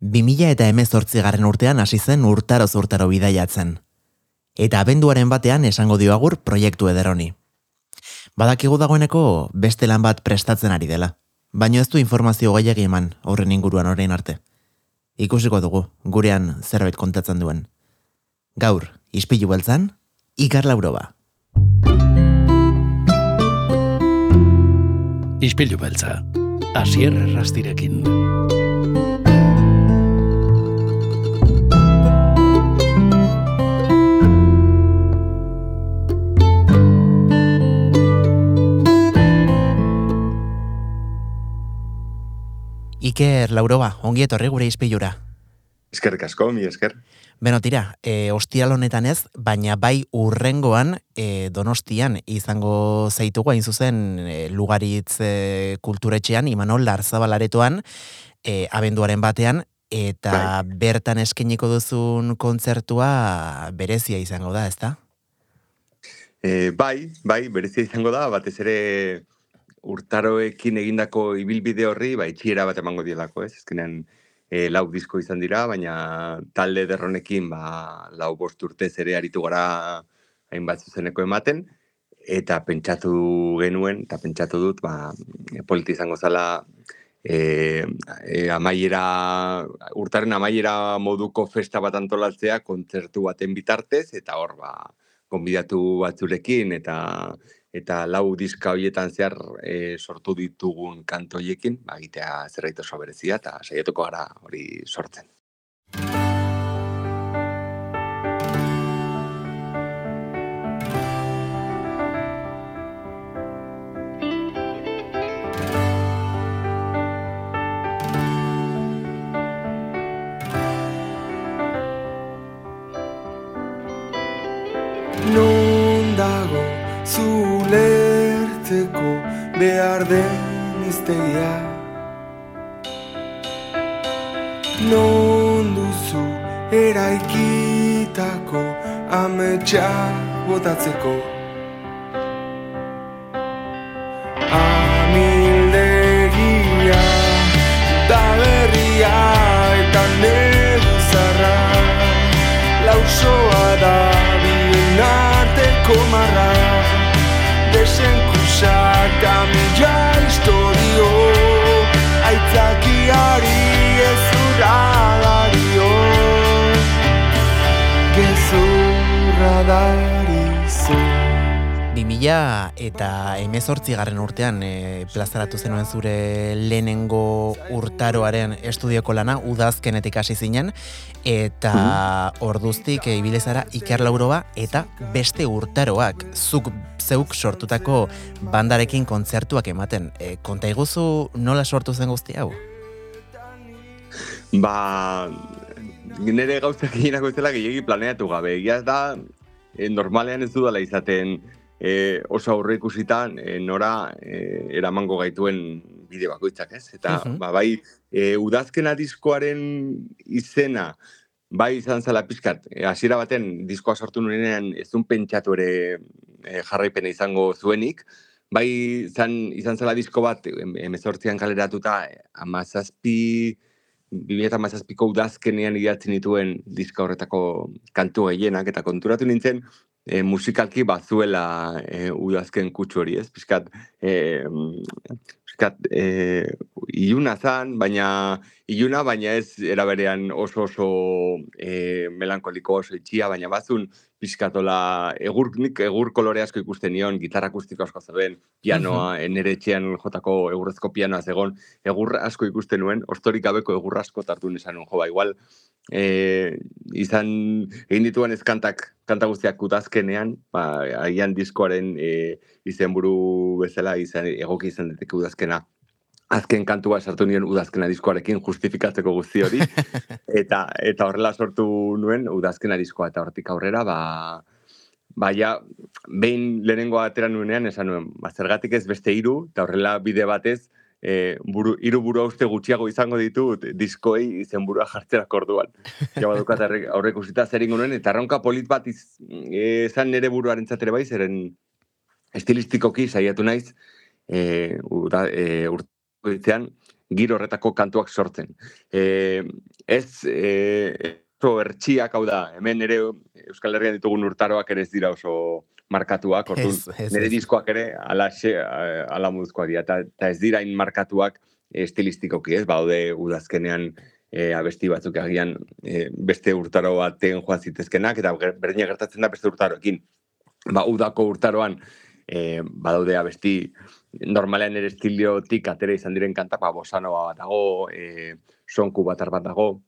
2000 eta emezortzi garren urtean hasi zen urtaro zurtaro bidaiatzen. Eta abenduaren batean esango dioagur proiektu ederoni. Badakigu dagoeneko beste lan bat prestatzen ari dela. Baino ez du informazio gehiagi eman horren inguruan orain arte. Ikusiko dugu, gurean zerbait kontatzen duen. Gaur, ispilu beltzan, ikar lauroba. Ispilu beltza, asier rastirekin. Iker Lauroba, ongi etorri gure izpilura. Eskerrik asko, mi esker. Beno, tira, e, ostial honetan ez, baina bai urrengoan e, donostian izango zaitugu hain zuzen e, lugaritz e, kulturetxean, Imanol Larzabalaretoan, e, abenduaren batean, eta bai. bertan eskeniko duzun kontzertua berezia izango da, ezta? E, bai, bai, berezia izango da, batez ere urtaroekin egindako ibilbide horri, bai, txiera bat emango dielako, ez? Ezkenean, e, lau disko izan dira, baina talde derronekin, ba, lau bost urte zere aritu gara hainbat zuzeneko ematen, eta pentsatu genuen, eta pentsatu dut, ba, politi izango zala, e, e, amaiera, urtaren amaiera moduko festa bat antolatzea, kontzertu baten bitartez, eta hor, ba, konbidatu batzurekin, eta eta lau diska hoietan zehar e, sortu ditugun kantoiekin, ba, egitea zerbait oso berezia eta saiatuko gara hori sortzen. Behar den iztegia Non duzu eraikitako ametsa botatzeko Desenkusak 2000 eta emezortzi garren urtean e, plazaratu zenuen zure lehenengo urtaroaren estudioko lana, udazkenetik hasi zinen, eta orduztik e, ibilezara Iker Lauroba eta beste urtaroak zuk zeuk sortutako bandarekin kontzertuak ematen. E, konta iguzu nola sortu zen guzti hau? Ba, nire gauzak eginako zela gehiagi planeatu gabe. Egia ez da, e, normalean ez dudala izaten e, oso aurre ikusitan e, nora e, eramango gaituen bide bakoitzak, ez? Eta, Mhm. ba, bai, e, udazkena diskoaren izena, bai izan zela pizkat, e, hasiera baten diskoa sortu nuenean ez duen pentsatu ere e, jarraipena izango zuenik, bai izan, izan zela disko bat em- emezortzian kaleratuta e, amazazpi, 2008ko udazkenean idatzen dituen diska horretako kantu gehienak, eta konturatu nintzen, e, musikalki bazuela e, udazken kutsu hori, ez? Piskat, e, piskat, e, iluna zan, baina iluna, baina ez eraberean oso oso e, melankoliko oso itxia, baina bazun pixkatola egur, nik egur kolore asko ikusten nion, gitarra akustiko asko zeuden, pianoa, uh nere etxean jotako egurrezko pianoa zegon, egur asko ikusten nuen, ostorik gabeko egur asko tartu nesan nuen, jo, ba, igual, e, izan, egin dituen ezkantak, kanta guztiak udazkenean, ba, agian diskoaren e, izenburu bezala izan, egoki izan diteke udazkena, azken kantua sartu nien udazkena diskoarekin justifikatzeko guzti hori, eta eta horrela sortu nuen udazkena diskoa, eta hortik aurrera, ba, ba ja, behin lehenengo atera nuenean, esan nuen, ba, zergatik ez beste hiru? Eta horrela bide batez, e, buru, hiru buru uste gutxiago izango ditut diskoei izenburua jartzerak orduan. Ja badukat aurre- aurre ikusita zer nuen, eta erronka polit bat iz, e, zan nire buruaren zatere bai, zeren estilistikoki saiatu naiz, e, uda, e, urtean, giro horretako kantuak sortzen. E, ez e, oso ertxiak, hau da, hemen ere Euskal Herrian ditugun urtaroak ere ez dira oso markatuak, orduan, nire diskoak ere ala, ala muzkoak dira, eta, eta ez dira hain markatuak estilistikoki, ez, baude udazkenean e, abesti batzuk agian e, beste urtaro baten joan zitezkenak, eta berdina gertatzen da beste urtaroekin. Ba, udako urtaroan, e, badaude abesti normalean ere estiliotik atera izan diren kantak, ba, bosanoa bat dago, e, sonku bat dago,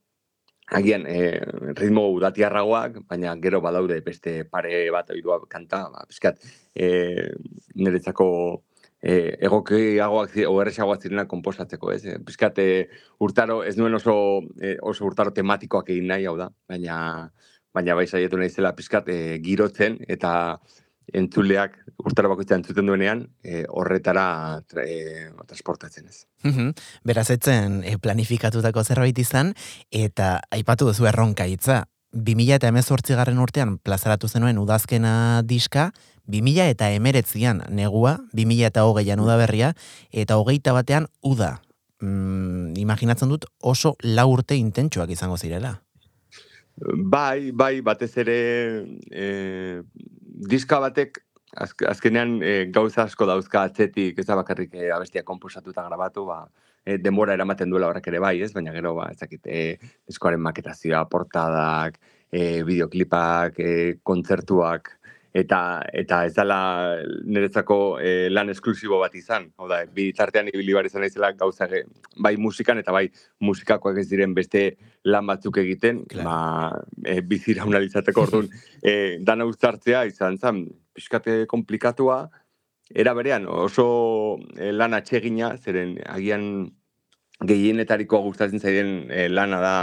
agian e, ritmo udatiarragoak, baina gero badaude beste pare bat oidua kanta, ba, pizkat, e, niretzako e, egokiagoak, o erresagoak zirenak konposatzeko, ez? E, Pizkat, e, urtaro, ez nuen oso, e, oso urtaro tematikoak egin nahi, hau da, baina, baina bai saietu naizela pizkat e, girotzen, eta entzuleak urtaro bakoitza entzuten duenean, e, horretara tra, e, transportatzen ez. Beraz etzen eh, planifikatutako zerbait izan, eta aipatu duzu erronka hitza. 2000 eta garren urtean plazaratu zenuen udazkena diska, 2000 eta emeretzian negua, 2000 eta hogeian udaberria, eta hogeita batean uda. Mm, imaginatzen dut oso lau urte intentsuak izango zirela. Bai, bai, batez ere e, diska batek azk, azkenean e, gauza asko dauzka atzetik, ez da bakarrik e, abestia komposatu eta grabatu, ba, e, denbora eramaten duela horrek ere bai, ez? Baina gero, ba, ezakit, e, diskoaren maketazioa, portadak, e, videoklipak, e, kontzertuak, eta eta ez dela niretzako e, lan esklusibo bat izan. Hau da, bi tartean ibili bar izan naizela gauza bai musikan eta bai musikakoak ez diren beste lan batzuk egiten, Claro. ba, e, biziraun alizateko orduan, e, dana uztartzea izan zen, pixkate komplikatua, era berean oso e, lan atsegina, zeren agian gehienetariko gustatzen zaiden e, lana da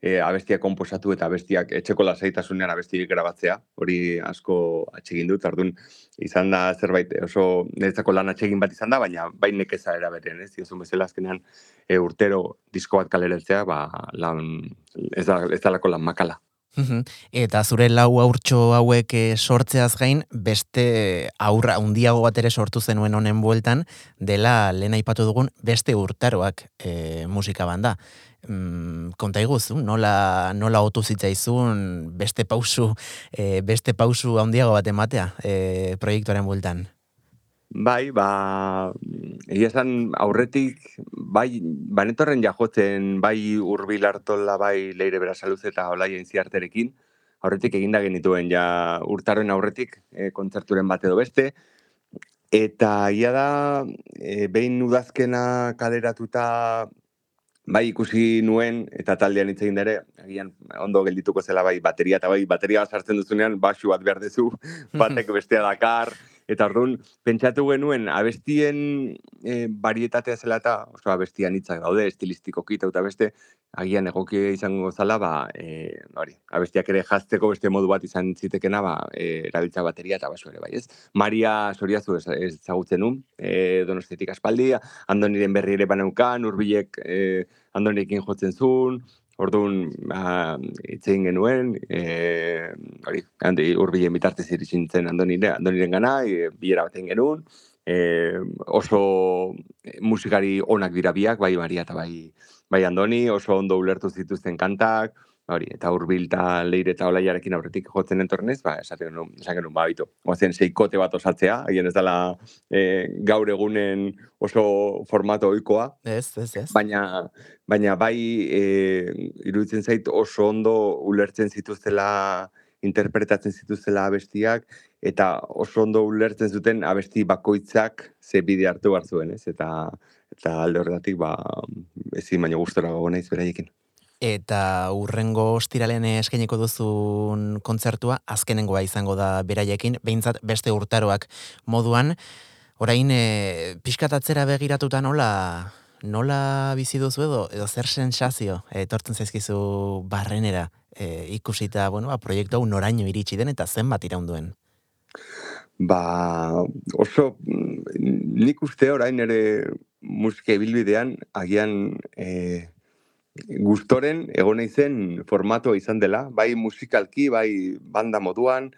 e, abestiak konposatu eta abestiak etxeko lasaitasunean abestiak grabatzea, hori asko atsegin dut, ardun izan da zerbait oso niretzako lan atsegin bat izan da, baina bai nekeza era berean, ez, diozun bezala azkenean e, urtero disko bat kaleratzea, ba, lan, ez, da, ez dalako lan makala. Eta zure lau aurtxo hauek eh, sortzeaz gain, beste aurra handiago bat ere sortu zenuen honen bueltan, dela lehen aipatu dugun beste urtaroak e, musika banda. Mm, konta iguzu, nola, nola otu zitzaizun beste pausu, e, beste pausu handiago bat ematea e, proiektuaren bueltan. Bai, ba, egia esan aurretik, bai, banetorren jajotzen, bai urbil hartola, bai leire berasaluz eta olaia ziarterekin, aurretik eginda genituen ja urtaroen aurretik, e, kontzerturen bat edo beste, eta ia da, e, behin udazkena kaleratuta, bai ikusi nuen, eta taldean hitz egin da ere, agian ondo geldituko zela bai bateria, eta bai bateria bat sartzen duzunean, basu bat behar duzu, batek bestea dakar, eta orduan, pentsatu genuen, abestien e, varietatea zela eta, oso abestian hitzak daude, estilistikoki eta beste, agian egokia izango zala, ba, e, hori, abestiak ere jazteko beste modu bat izan zitekena, ba, e, erabiltza bateria eta basu ere, bai, ez? Maria Soriazu ez- ezagutzen nun, e, donostetik aspaldi, Andoniren berri ere baneukan, urbilek e, Andonirekin jotzen zuen, Orduan, ba, hitz egin genuen, e, hori, handi, urbilen bitartez iritsi nintzen Andonire, Andoniren gana, e, bilera baten genuen, e, oso musikari onak dira biak, bai Maria eta bai, bai Andoni, oso ondo ulertu zituzten kantak, hori, eta urbil eta leire eta olaiarekin aurretik jotzen entornez, ba, esaten genuen, esan genuen, ba, bitu, oazen seikote bat osatzea, haien ez dela e, gaur egunen oso formato ohikoa, Ez, ez, ez. baina baina bai e, iruditzen zait oso ondo ulertzen zituztela interpretatzen zituztela abestiak eta oso ondo ulertzen zuten abesti bakoitzak ze bide hartu behar zuen, ez? Eta eta alde horretatik ba ezin baino gustora gogo naiz beraiekin. Eta urrengo ostiralean eskainiko duzun kontzertua, azkenengoa izango da beraiekin, behintzat beste urtaroak moduan, orain e, pixkat atzera begiratuta nola, nola bizi duzu edo, edo zer sensazio etortzen zaizkizu barrenera e, ikusita, bueno, ba, proiektu hau noraino iritsi den eta zenbat iraunduen. Ba, oso mm, nik uste orain ere musika ibilbidean agian e, gustoren egon naizen formatoa izan dela, bai musikalki, bai banda moduan,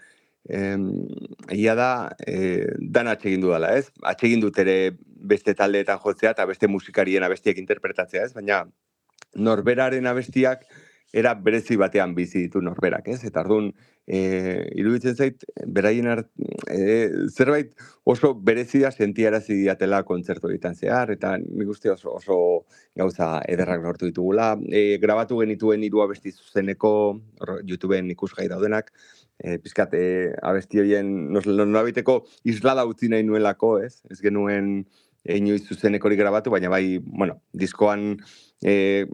em, egia da, e, dan atsegin dudala, ez? Atsegin dut ere beste taldeetan jotzea eta beste musikarien abestiek interpretatzea, ez? Baina norberaren abestiak era berezi batean bizi ditu norberak, ez? Eta ardun, e, iruditzen zait, beraien art, e, zerbait oso berezia sentiarazi diatela kontzertu egiten zehar, eta nik uste oso, oso gauza ederrak lortu ditugula. E, grabatu genituen hiru abesti zuzeneko, YouTubeen ikusgai daudenak, e, pizkat, e, abesti horien nolabiteko islada utzi nahi nuelako, ez? Ez genuen inoiz zuzenekori grabatu, baina bai, bueno, diskoan e,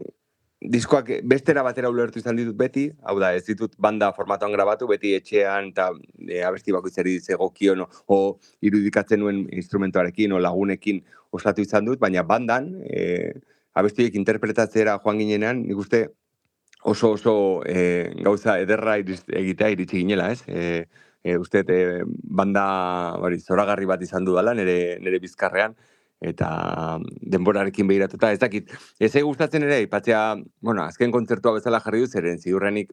diskoak bestera batera ulertu izan ditut beti, hau da, ez ditut banda formatoan grabatu, beti etxean eta e, abesti bakoitzari zegokion o, o irudikatzen nuen instrumentoarekin o lagunekin osatu izan dut, baina bandan, e, abestiek interpretatzera joan ginenean, nik uste oso oso e, gauza ederra egitea iritsi ginela, ez? E, e, uste, e, banda bari, zoragarri bat izan du dela, nire, nire bizkarrean, eta denborarekin behiratuta, ez dakit, ez gustatzen ere, ipatzea, bueno, azken kontzertua bezala jarri du, zeren ziurrenik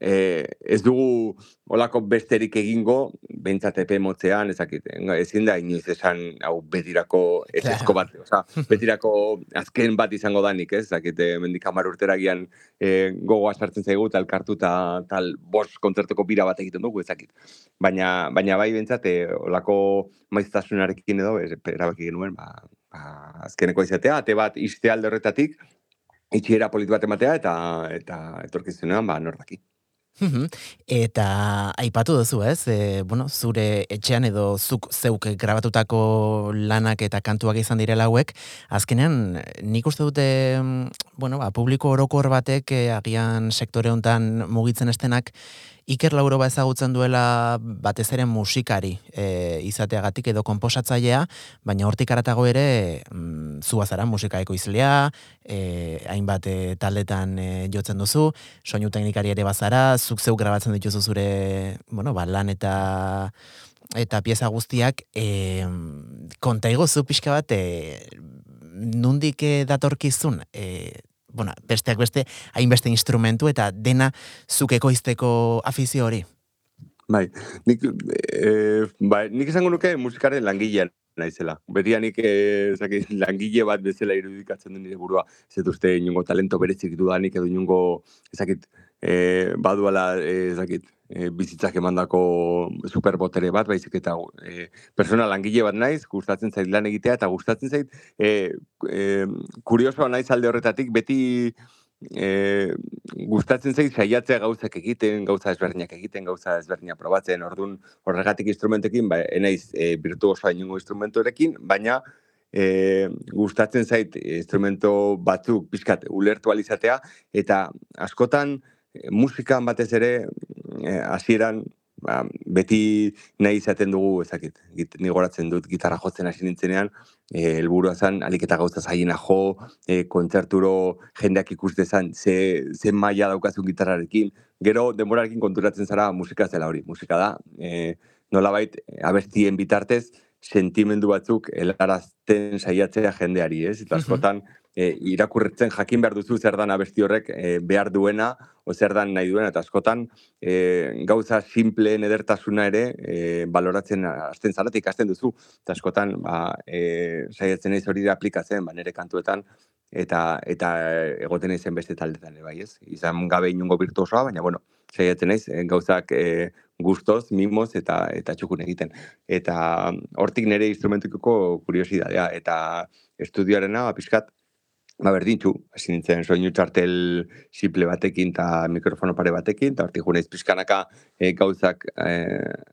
e, ez dugu olako besterik egingo, behintzat epe motzean, ezakit, ezin da inoiz esan, hau, betirako ezko bat, oza, betirako azken bat izango danik, ez, ezakit, e, mendik amar urteragian e, gogoa sartzen zaigu, tal kartu eta tal bos kontzertuko bira bat egiten dugu, ezakit. Baina, baina bai behintzat, e, olako maiztasunarekin edo, ez, erabaki genuen, ba, ba, azkeneko izatea, ate bat izte alde horretatik, itxiera politu bat ematea, eta, eta etorkizunean, ba, nordaki. Eta aipatu duzu, ez? E, bueno, zure etxean edo zuk zeuk grabatutako lanak eta kantuak izan direla hauek, azkenean nik uste dute, bueno, ba, publiko orokor batek e, agian sektore hontan mugitzen estenak Iker Lauroba ezagutzen duela batez ere musikari e, izateagatik edo konposatzailea, baina hortik aratago ere mm, zua zara musika ekoizlea, e, hainbat e, taldetan e, jotzen duzu, soinu teknikari ere bazara, zuk zeu grabatzen dituzu zure, bueno, ba, lan eta eta pieza guztiak e, konta zu pixka bat e, nundik datorkizun e, bueno, besteak beste, hainbeste instrumentu eta dena zukeko izteko afizio hori. Bai, nik, e, bai, nik esango nuke musikaren langilean naizela. Betia nik e, langile bat bezala irudikatzen du nire burua. Ez dut uste inungo talento berezik dudanik edo inungo, ezakit, e, baduala, ezakit, e, bizitzak emandako superbotere bat, baizik eta e, persona langile bat naiz, gustatzen zait lan egitea, eta gustatzen zait, e, e, kuriosoa naiz alde horretatik, beti e, gustatzen zait saiatzea gauzak egiten, gauza ezberdinak egiten, gauza ezberdinak probatzen, orduan horregatik instrumentekin, ba, enaiz e, virtuosoa inungo instrumentorekin, baina e, gustatzen zait instrumento batzuk pizkat ulertu alizatea, eta askotan, musikan batez ere eh, hasieran ba, beti nahi izaten dugu ezakit ni goratzen dut gitarra jotzen hasi nintzenean eh helburua zen alik eta gauza zaiena jo e, kontzerturo jendeak ikus dezan ze ze maila daukazu gitarrarekin. Gero denborarekin konturatzen zara musika zela hori. Musika da e, nolabait abestien bitartez sentimendu batzuk helarazten saiatzea jendeari, ez? Eta askotan e, irakurretzen jakin behar duzu zer dan abesti horrek e, behar duena, o zer dan nahi duena, eta askotan e, gauza simple edertasuna ere e, baloratzen hasten zaratik ikasten duzu, eta askotan ba, e, saiatzen ez hori aplikatzen, ba, nire kantuetan, eta eta egoten izen beste taldetan ere bai, ez? Izan gabe inungo virtuosoa, baina bueno, saiatzen naiz gauzak e, gustoz, mimoz eta eta txukun egiten. Eta hortik nire instrumentuko kuriosidadea eta estudioarena ba pizkat ba berdintzu, hasi nintzen soinu txartel simple batekin eta mikrofono pare batekin, eta hortik juneiz pizkanaka e, gauzak e,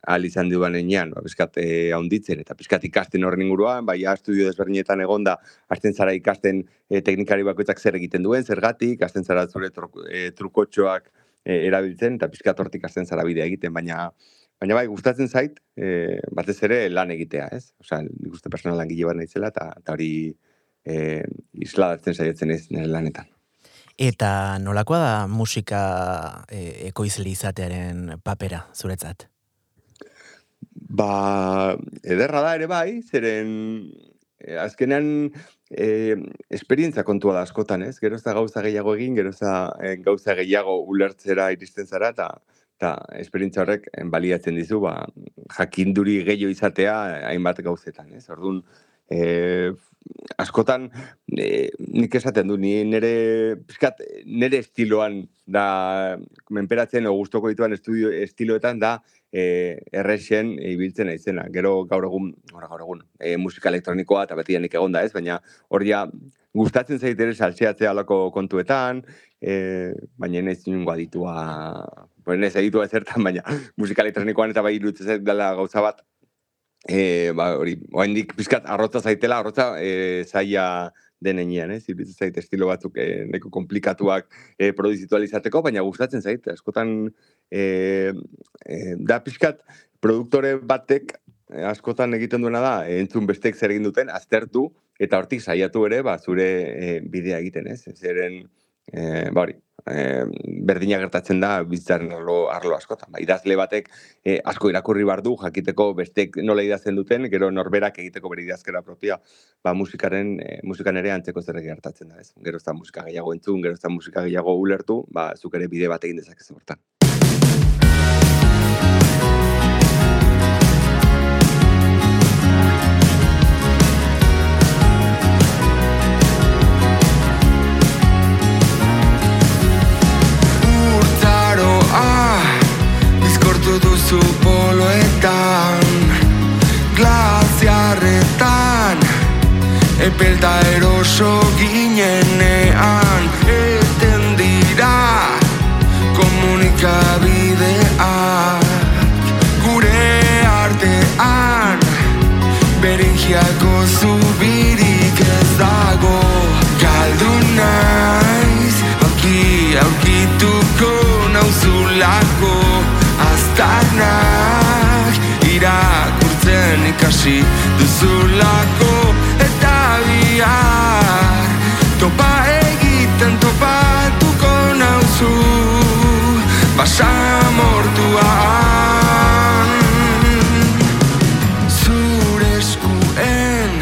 ahal izan duan enean, ba, pizkat e, haunditzen, eta pizkat ikasten horren inguruan, bai, estudio desberdinetan egonda, hasten zara ikasten e, teknikari bakoitzak zer egiten duen, zergatik, hasten zara zure e, trukotxoak e, erabiltzen, eta pizkat hortik hasten zara bidea egiten, baina Baina bai, gustatzen zait, e, batez ere lan egitea, ez? Osa, nik uste personal langile bat naizela, eta hori e, isladatzen saiatzen ez nire lanetan. Eta nolakoa da musika e, ekoizle izatearen papera, zuretzat? Ba, ederra da ere bai, zeren e, azkenean e, esperientza kontua da askotan, ez? Gero gauza gehiago egin, gero e, gauza gehiago ulertzera iristen zara, eta eta esperientza horrek baliatzen dizu, ba, jakinduri gehiago izatea hainbat gauzetan, ez? Orduan, e, askotan e, nik esaten du, ni nere, pizkat, nere estiloan da, menperatzen, o gustoko dituan estudio estiloetan da, e, errexen ibiltzen naizena. Gero gaur egun, gaur, gaur egun, e, musika elektronikoa eta beti egon da ez, baina hor ja gustatzen zaitere saltzeatzea alako kontuetan, e, baina ez niongo aditua, bueno, ez aditua ezertan, baina musika elektronikoan eta bai irutzen dela gauza bat, e, ba, hori, oaindik pizkat arrotza zaitela, arrotza e, zaila denean, ez? Iruditzen zait estilo batzuk e, neko komplikatuak e, produzitualizateko, baina gustatzen zait, askotan e, e, da pixkat produktore batek askotan egiten duena da, entzun bestek zer egin duten, aztertu, eta hortik saiatu ere, ba, zure e, bidea egiten, ez? Zeren, e, ba hori, e, berdina gertatzen da bizitzaren arlo, arlo askotan. Ba, idazle batek e, asko irakurri bardu, jakiteko bestek nola idazten duten, gero norberak egiteko bere idazkera propia, ba, musikaren, e, musikan ere antzeko zer gertatzen da. Ez? Gero ez da musika gehiago entzun, gero ez da musika gehiago ulertu, ba, zuk ere bide bat egin dezakezu hortan. Epelta eroso ginenean Eten dira Komunikabideak. Gure artean Beringiako zubirik ez dago. Galdu naiz Auki aukituko nauzulako aztarnak. Irakurtzen ikasi duzulako bihar topa egiten topatuko nauzu zure eskuen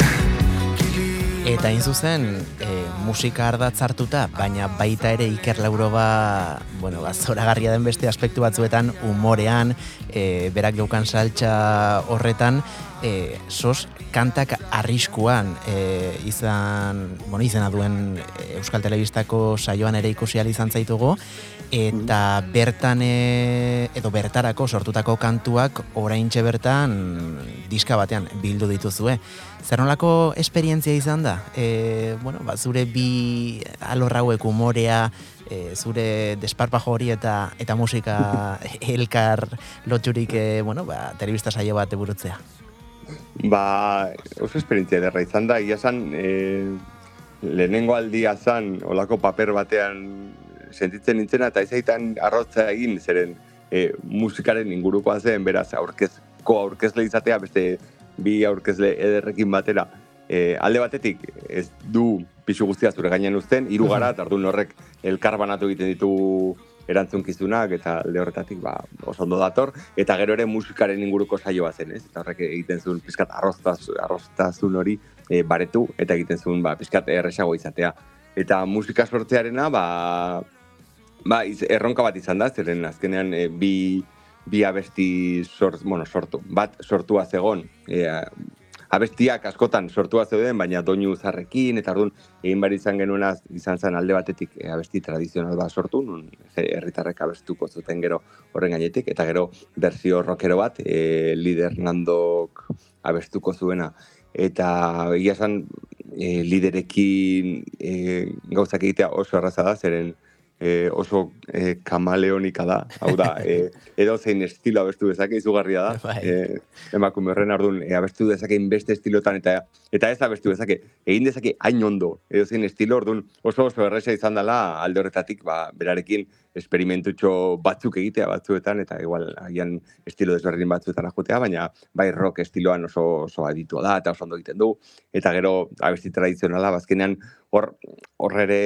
Eta hain zuzen, e, musika ardatz hartuta, baina baita ere Iker Lauroba, bueno, ba, den beste aspektu batzuetan, umorean, e, berak geukan saltza horretan, e, sos kantak arriskuan e, izan, bueno, izena duen Euskal Telebistako saioan ere ikusi izan zaitugu, eta bertan e, edo bertarako sortutako kantuak oraintxe bertan diska batean bildu dituzue. Zer nolako esperientzia izan da? E, bueno, ba, zure bi alorrauek umorea, e, zure desparpajo hori eta eta musika elkar lotxurik e, bueno, ba, telebista saio bat eburutzea. Ba, oso esperientzia derra izan da, ia zan, e, lehenengo aldia zan, olako paper batean sentitzen nintzena, eta izaitan arrotza egin, zeren e, musikaren ingurukoa zen, beraz, aurkezko aurkezle izatea, beste bi aurkezle ederrekin batera, e, alde batetik ez du pixu guztia zure gainean uzten, hiru gara, eta orduan horrek elkar banatu egiten ditu erantzunkizunak eta alde horretatik ba, oso ondo dator, eta gero ere musikaren inguruko saioa zen, ez? Eta horrek egiten zuen pizkat arroztaz, arroztazun hori e, baretu, eta egiten zuen ba, pizkat erresago izatea. Eta musika sortzearena, ba, ba, erronka bat izan da, zeren azkenean e, bi, bi abesti sort, bueno, sortu. Bat sortua zegon, e, abestiak askotan sortua zeuden, baina doinu zarrekin, eta orduan egin bari izan genuena izan zen alde batetik e, abesti tradizional bat sortu, nun herritarrek abestuko zuten gero horren gainetik, eta gero berzio rockero bat, e, lider nandok abestuko zuena. Eta ia zen, e, liderekin e, gauzak egitea oso erraza da, zeren e, oso e, kamaleonika da, hau da, e, edo zein estilo abestu dezake izugarria da, bai. e, emakume horren ardun, e, abestu dezake inbeste estilotan, eta eta ez abestu dezake, egin dezake hain ondo, edo zein estilo, orduan oso oso erresa izan dela alde horretatik, ba, berarekin esperimentutxo batzuk egitea batzuetan, eta igual agian estilo desberdin batzuetan ajutea, baina bai rock estiloan oso, oso aditua da, eta oso ondo egiten du, eta gero abesti tradizionala, bazkenean hor, hor ere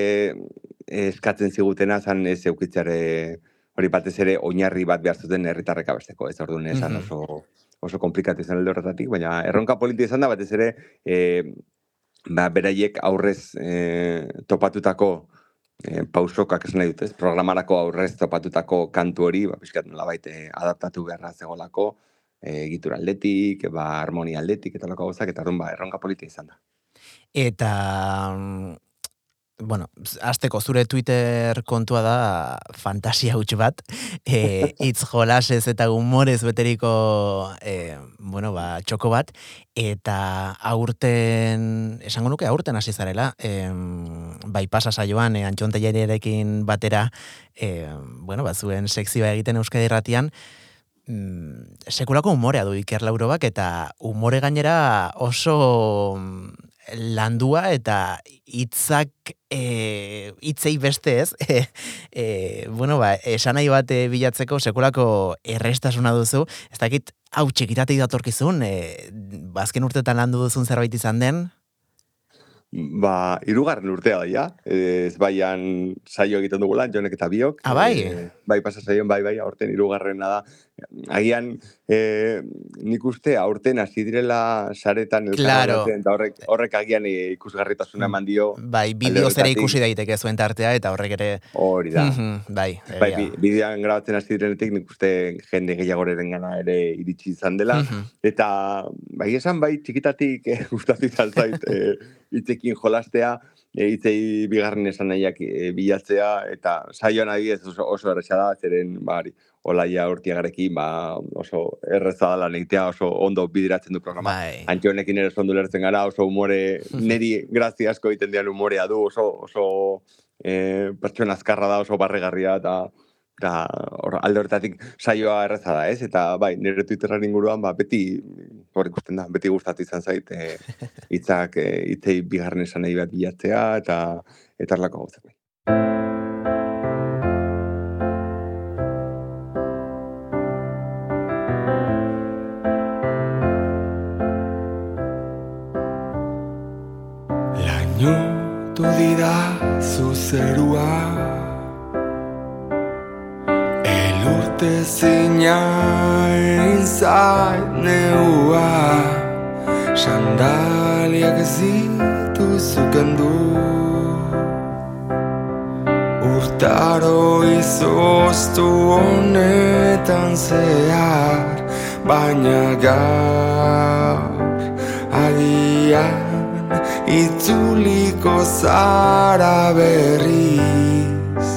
eskatzen zigutena zan ez eukitzare hori batez ere oinarri bat behar zuten herritarrek abesteko, ez orduan esan oso oso komplikatu izan alde horretatik, baina erronka politi izan da batez ere e, ba, beraiek aurrez e, topatutako e, pausokak esan nahi dut? Programarako aurrez topatutako kantu hori, ba, pixkat nola baite adaptatu beharra zegolako, e, egitura aldetik, ba, harmonia aldetik, eta loko gauzak, eta ba, erronka politi izan da. eta bueno, azteko zure Twitter kontua da fantasia huts bat, e, itz jolasez eta humorez beteriko e, bueno, ba, txoko bat, eta aurten, esango nuke aurten hasi zarela, e, bai pasa saioan, e, antxonte batera, e, bueno, ba, zuen sekzioa egiten euskadi ratian, mm, sekulako humorea du Iker Laurobak eta umore gainera oso landua eta hitzak e, hitzei beste ez e, e, bueno ba esan nahi bat e, bilatzeko sekulako errestasuna duzu ez dakit hau txikitatik datorkizun e, bazken ba, urtetan landu duzun zerbait izan den Ba, irugarren urtea da, ja. Ez baian saio egiten dugula, jonek eta biok. Ah, bai? E, bai, pasa saioen, bai, bai, aurten irugarrena da. Agian, e, nik uste, aurten hasi direla saretan. Claro. Eta horrek, horrek agian ikusgarritasuna eman dio. Bai, bideo zere ikusi daiteke zuen tartea, eta horrek ere... Hori da. bai, bai, bideoan grabatzen hasi direnetik, nik uste jende gehiagoren gana ere iritsi izan dela. Eta, bai, esan bai, txikitatik eh, gustatu izan zait, eh, itzekin jolastea, e, itzei bigarren esan nahiak e, bilatzea, eta saioan adibidez oso, oso erresa da, zeren, bari, olaia urtiagarekin, ba, oso erreza da lan oso ondo bidiratzen du programa. Bai. Antxe honekin ere ondo lertzen gara, oso humore, neri grazi asko egiten dian humorea du, oso, oso e, pertsona azkarra da, oso barregarria, eta eta hor, alde horretatik saioa erreza da, ez? Eta bai, nire Twitterren inguruan, ba, beti, hor ikusten da, beti gustatu izan zait, e, itzak, e, itzei bigarren esan nahi bat bilatzea, eta eta erlako gauzak. Zuzerua Urte zina zait neua. Sandaliak zitu zukendu Urtaro izoztu honetan zehar Baina gaur agian itzuliko zara berriz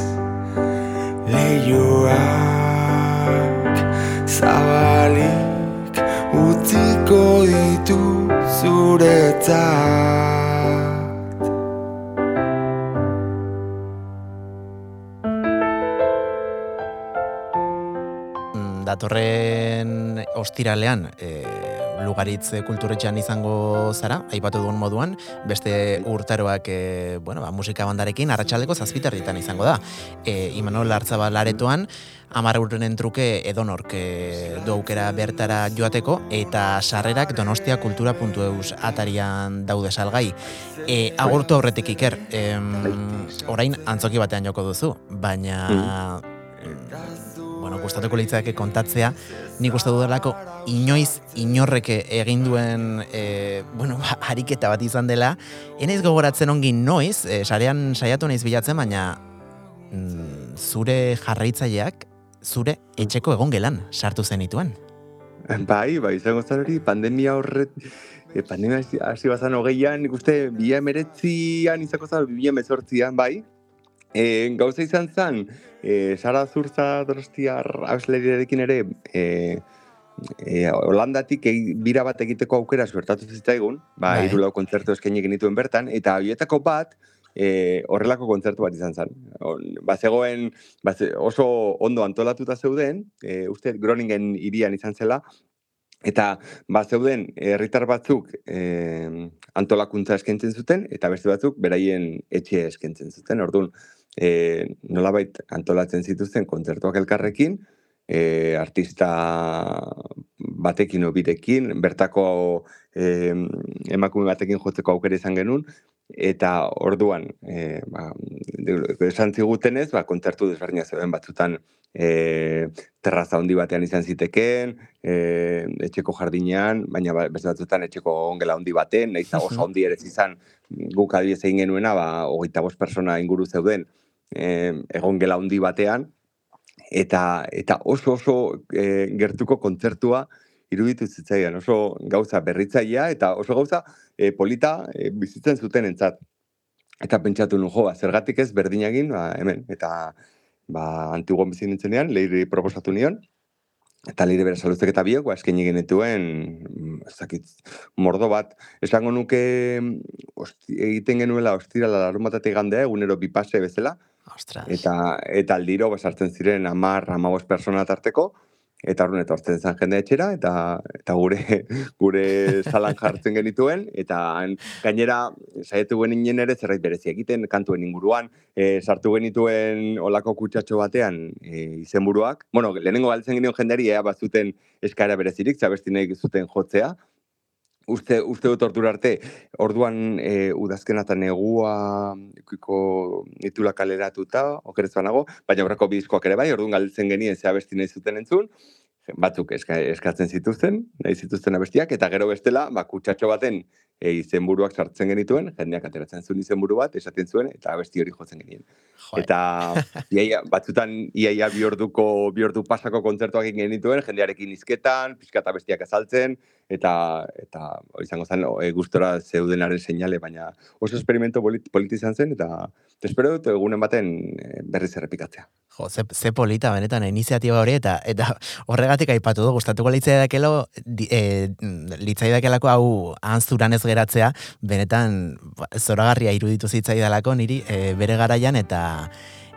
Leioa zabalik utziko ditu zuretzat. Mm, Datorren ostiralean e, lugaritz kulturetxean izango zara, aipatu duen moduan, beste urtaroak e, bueno, ba, musika bandarekin, arratsaldeko zazpiterritan izango da. E, Imanol Artzaba laretoan, amar urren truke edonork e, du aukera bertara joateko, eta sarrerak donostia kultura.eus atarian daude salgai. E, agurtu aurretik iker, orain antzoki batean joko duzu, baina... Mm. Gustatuko litzake kontatzea, nik uste dudalako inoiz inorreke egin duen e, bueno, ba, ariketa bat izan dela, enaiz gogoratzen ongi noiz, e, sarean saiatu naiz bilatzen, baina mm, zure jarraitzaileak, zure etxeko egon gelan sartu zenituen. Bai, bai, izango zan hori, pandemia horret, e, pandemia hasi bazan hogeian, nik uste, bila emeretzian izako zan, bila emezortzian, bai, e, gauza izan zen, e, Sara Zurza Donostiar ausleriarekin ere, e, e, Holandatik e, bira bat egiteko aukera zuertatu zitzaigun, ba, bai. irulau kontzertu eskaini genituen bertan, eta horietako bat, e, horrelako kontzertu bat izan zen. Ba, zegoen, ba, oso ondo antolatuta zeuden, e, uste Groningen irian izan zela, eta ba, zeuden herritar batzuk e, antolakuntza eskentzen zuten, eta beste batzuk beraien etxe eskentzen zuten. Orduan, e, nolabait antolatzen zituzten kontzertuak elkarrekin, e, artista batekin obirekin, bertako e, emakume batekin jotzeko aukera izan genuen, eta orduan, e, ba, esan zigutenez, ba, kontzertu desberdina zeuden batzutan e, terraza handi batean izan zitekeen, e, etxeko jardinean, baina ba, beste batzutan etxeko ongela handi baten, nahiz oso handi ere izan guk adiez egin genuena, ba, hogeita bost persona inguru zeuden e, egon gela handi batean, eta eta oso oso e, gertuko kontzertua iruditu zitzaidan oso gauza berritzailea eta oso gauza e, polita e, bizitzen zuten entzat. Eta pentsatu nu jo, ba, zergatik ez berdinagin, ba, hemen, eta ba, antiguan bizi nintzenean, leiri proposatu nion, eta leire bera saluztek eta biok, ba, esken egin dituen, mm, ez dakit, mordo bat. Esango nuke, osti, egiten genuela, ostira, larun batatik gandea, egunero bipase bezala, Ostras. eta eta aldiro basartzen ziren 10 15 persona tarteko eta horren etortzen zen jende etxera eta eta gure gure salan jartzen genituen eta gainera saiatu genien ere zerbait berezi egiten kantuen inguruan e, sartu genituen olako kutsatxo batean e, izenburuak bueno lehenengo galtzen genion jendeari ea bazuten eskaera berezirik zabesti nahi zuten jotzea uste, uste dut ordura arte, orduan e, udazkena negua ikiko itula kaleratuta, okerez banago, baina horreko bizkoak ere bai, orduan galtzen genien zea besti nahi zuten entzun, batzuk eska, eskatzen zituzten, nahi zituzten abestiak, eta gero bestela, ba, kutsatxo baten e, izenburuak sartzen genituen, jendeak ateratzen zuen izenburu bat, esaten zuen, eta abesti hori jotzen genien. Joe. Eta iaia, batzutan iaia bi orduko bi ordu pasako kontzertuak egin genituen, jendearekin izketan, pixkata bestiak azaltzen, eta eta izango zen e, gustora zeudenaren seinale, baina oso esperimento polit, politi izan zen, eta espero dut egunen baten e, berriz errepikatzea. Jo, ze, ze polita benetan iniziatiba hori eta eta horregatik aipatu du gustatuko litzaidakelo di- e, litzaidakelako hau antzuran ez geratzea benetan ba, zoragarria iruditu zitzaidalako niri e, bere garaian eta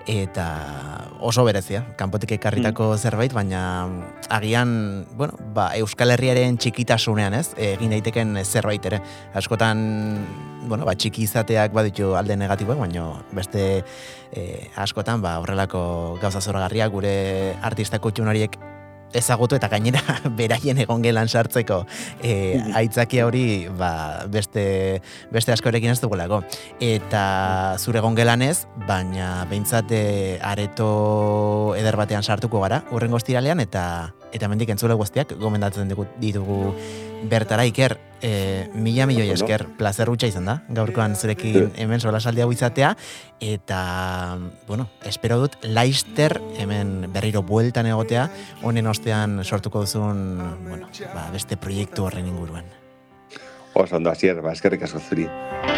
eta oso berezia, kanpotik ekarritako zerbait, baina agian, bueno, ba, Euskal Herriaren txikitasunean, ez? Egin daiteken zerbait ere. Askotan, bueno, ba, txiki izateak baditu alde negatiboak, baina beste e, askotan, ba, horrelako gauza zoragarriak gure artista kutxun horiek ezagutu eta gainera beraien egon gelan sartzeko e, aitzakia hori ba, beste, beste askorekin ez dugulako. Eta zure egon gelan ez, baina behintzat e, areto eder batean sartuko gara, urrengo ostiralean, eta eta mendik entzule guztiak gomendatzen ditugu bertara iker, e, mila milioi Ondo. esker, plazer hutsa izan da, gaurkoan zurekin hemen solasaldi hau izatea, eta, bueno, espero dut, laister hemen berriro bueltan egotea, honen ostean sortuko duzun, bueno, ba, beste proiektu horren inguruan. Oso ondo, asier, ba, eskerrik asko zuri.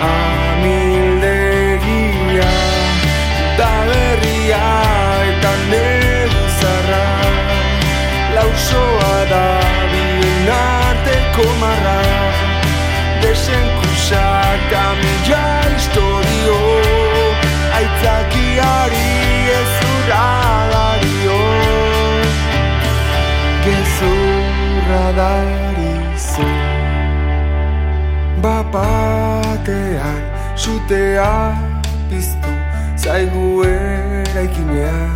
Amildegia da berria eta negu zarra. Lausoa da bien arteko marra Desenkusak da mila historio Aitzakiari ez urra dario Gezurra darizu Bapatean sutea piztu zaigu eraikinean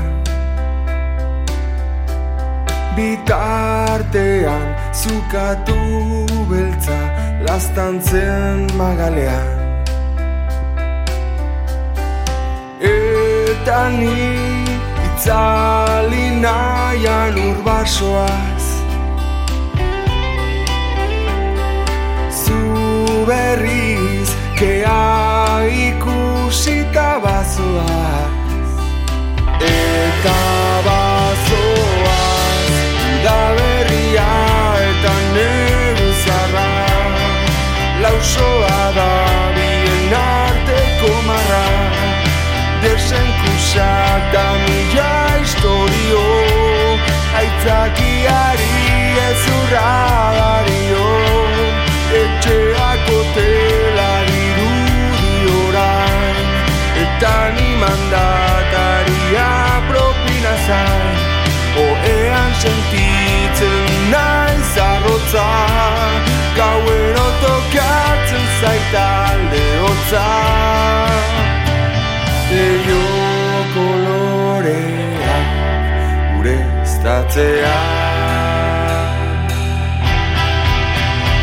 Bitartean zukatu beltza lastantzen magalean. Eta ni itzali nahian urbasoaz zu berriz kea ikusita bazoaz desenkusak da mila historio aitzakiari ez urra dario etxeako dirudi orain eta ni mandataria propina zain oean sentitzen naiz arrotza gauero tokatzen zaitalde hotza. Leio kolorea gure estatzea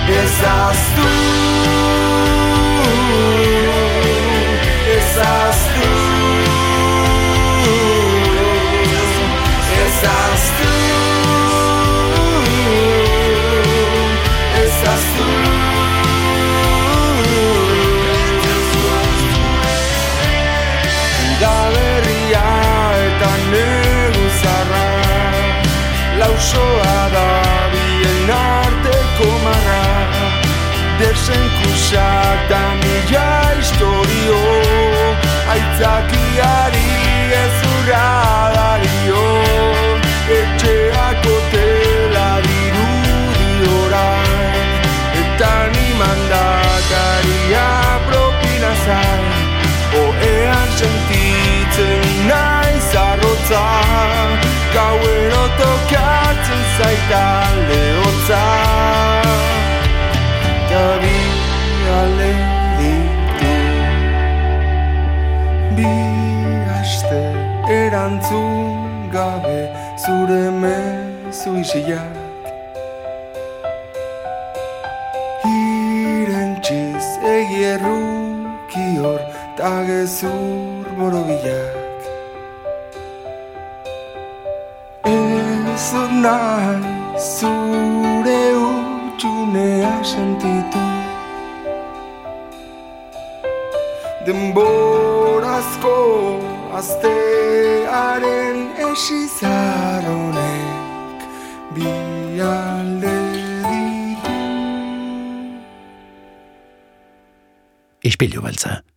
Ezaztu Ezaztu Lausoa da bien desenkusak da mila historio Aitzakiari ez urra dario. Etxeako tela dirudi orain Eta ni mandakaria propina zain. Oean sentitzen nahi zarrotza Gauero tokatzen zaita lehotza Dari ale ditu. Bi haste erantzun gabe Zure mezu isiak. Irentxiz egierruki hor Tagezur sentitu Denborazko aztearen esizaronek Bi alde ditu Ispilu beltza.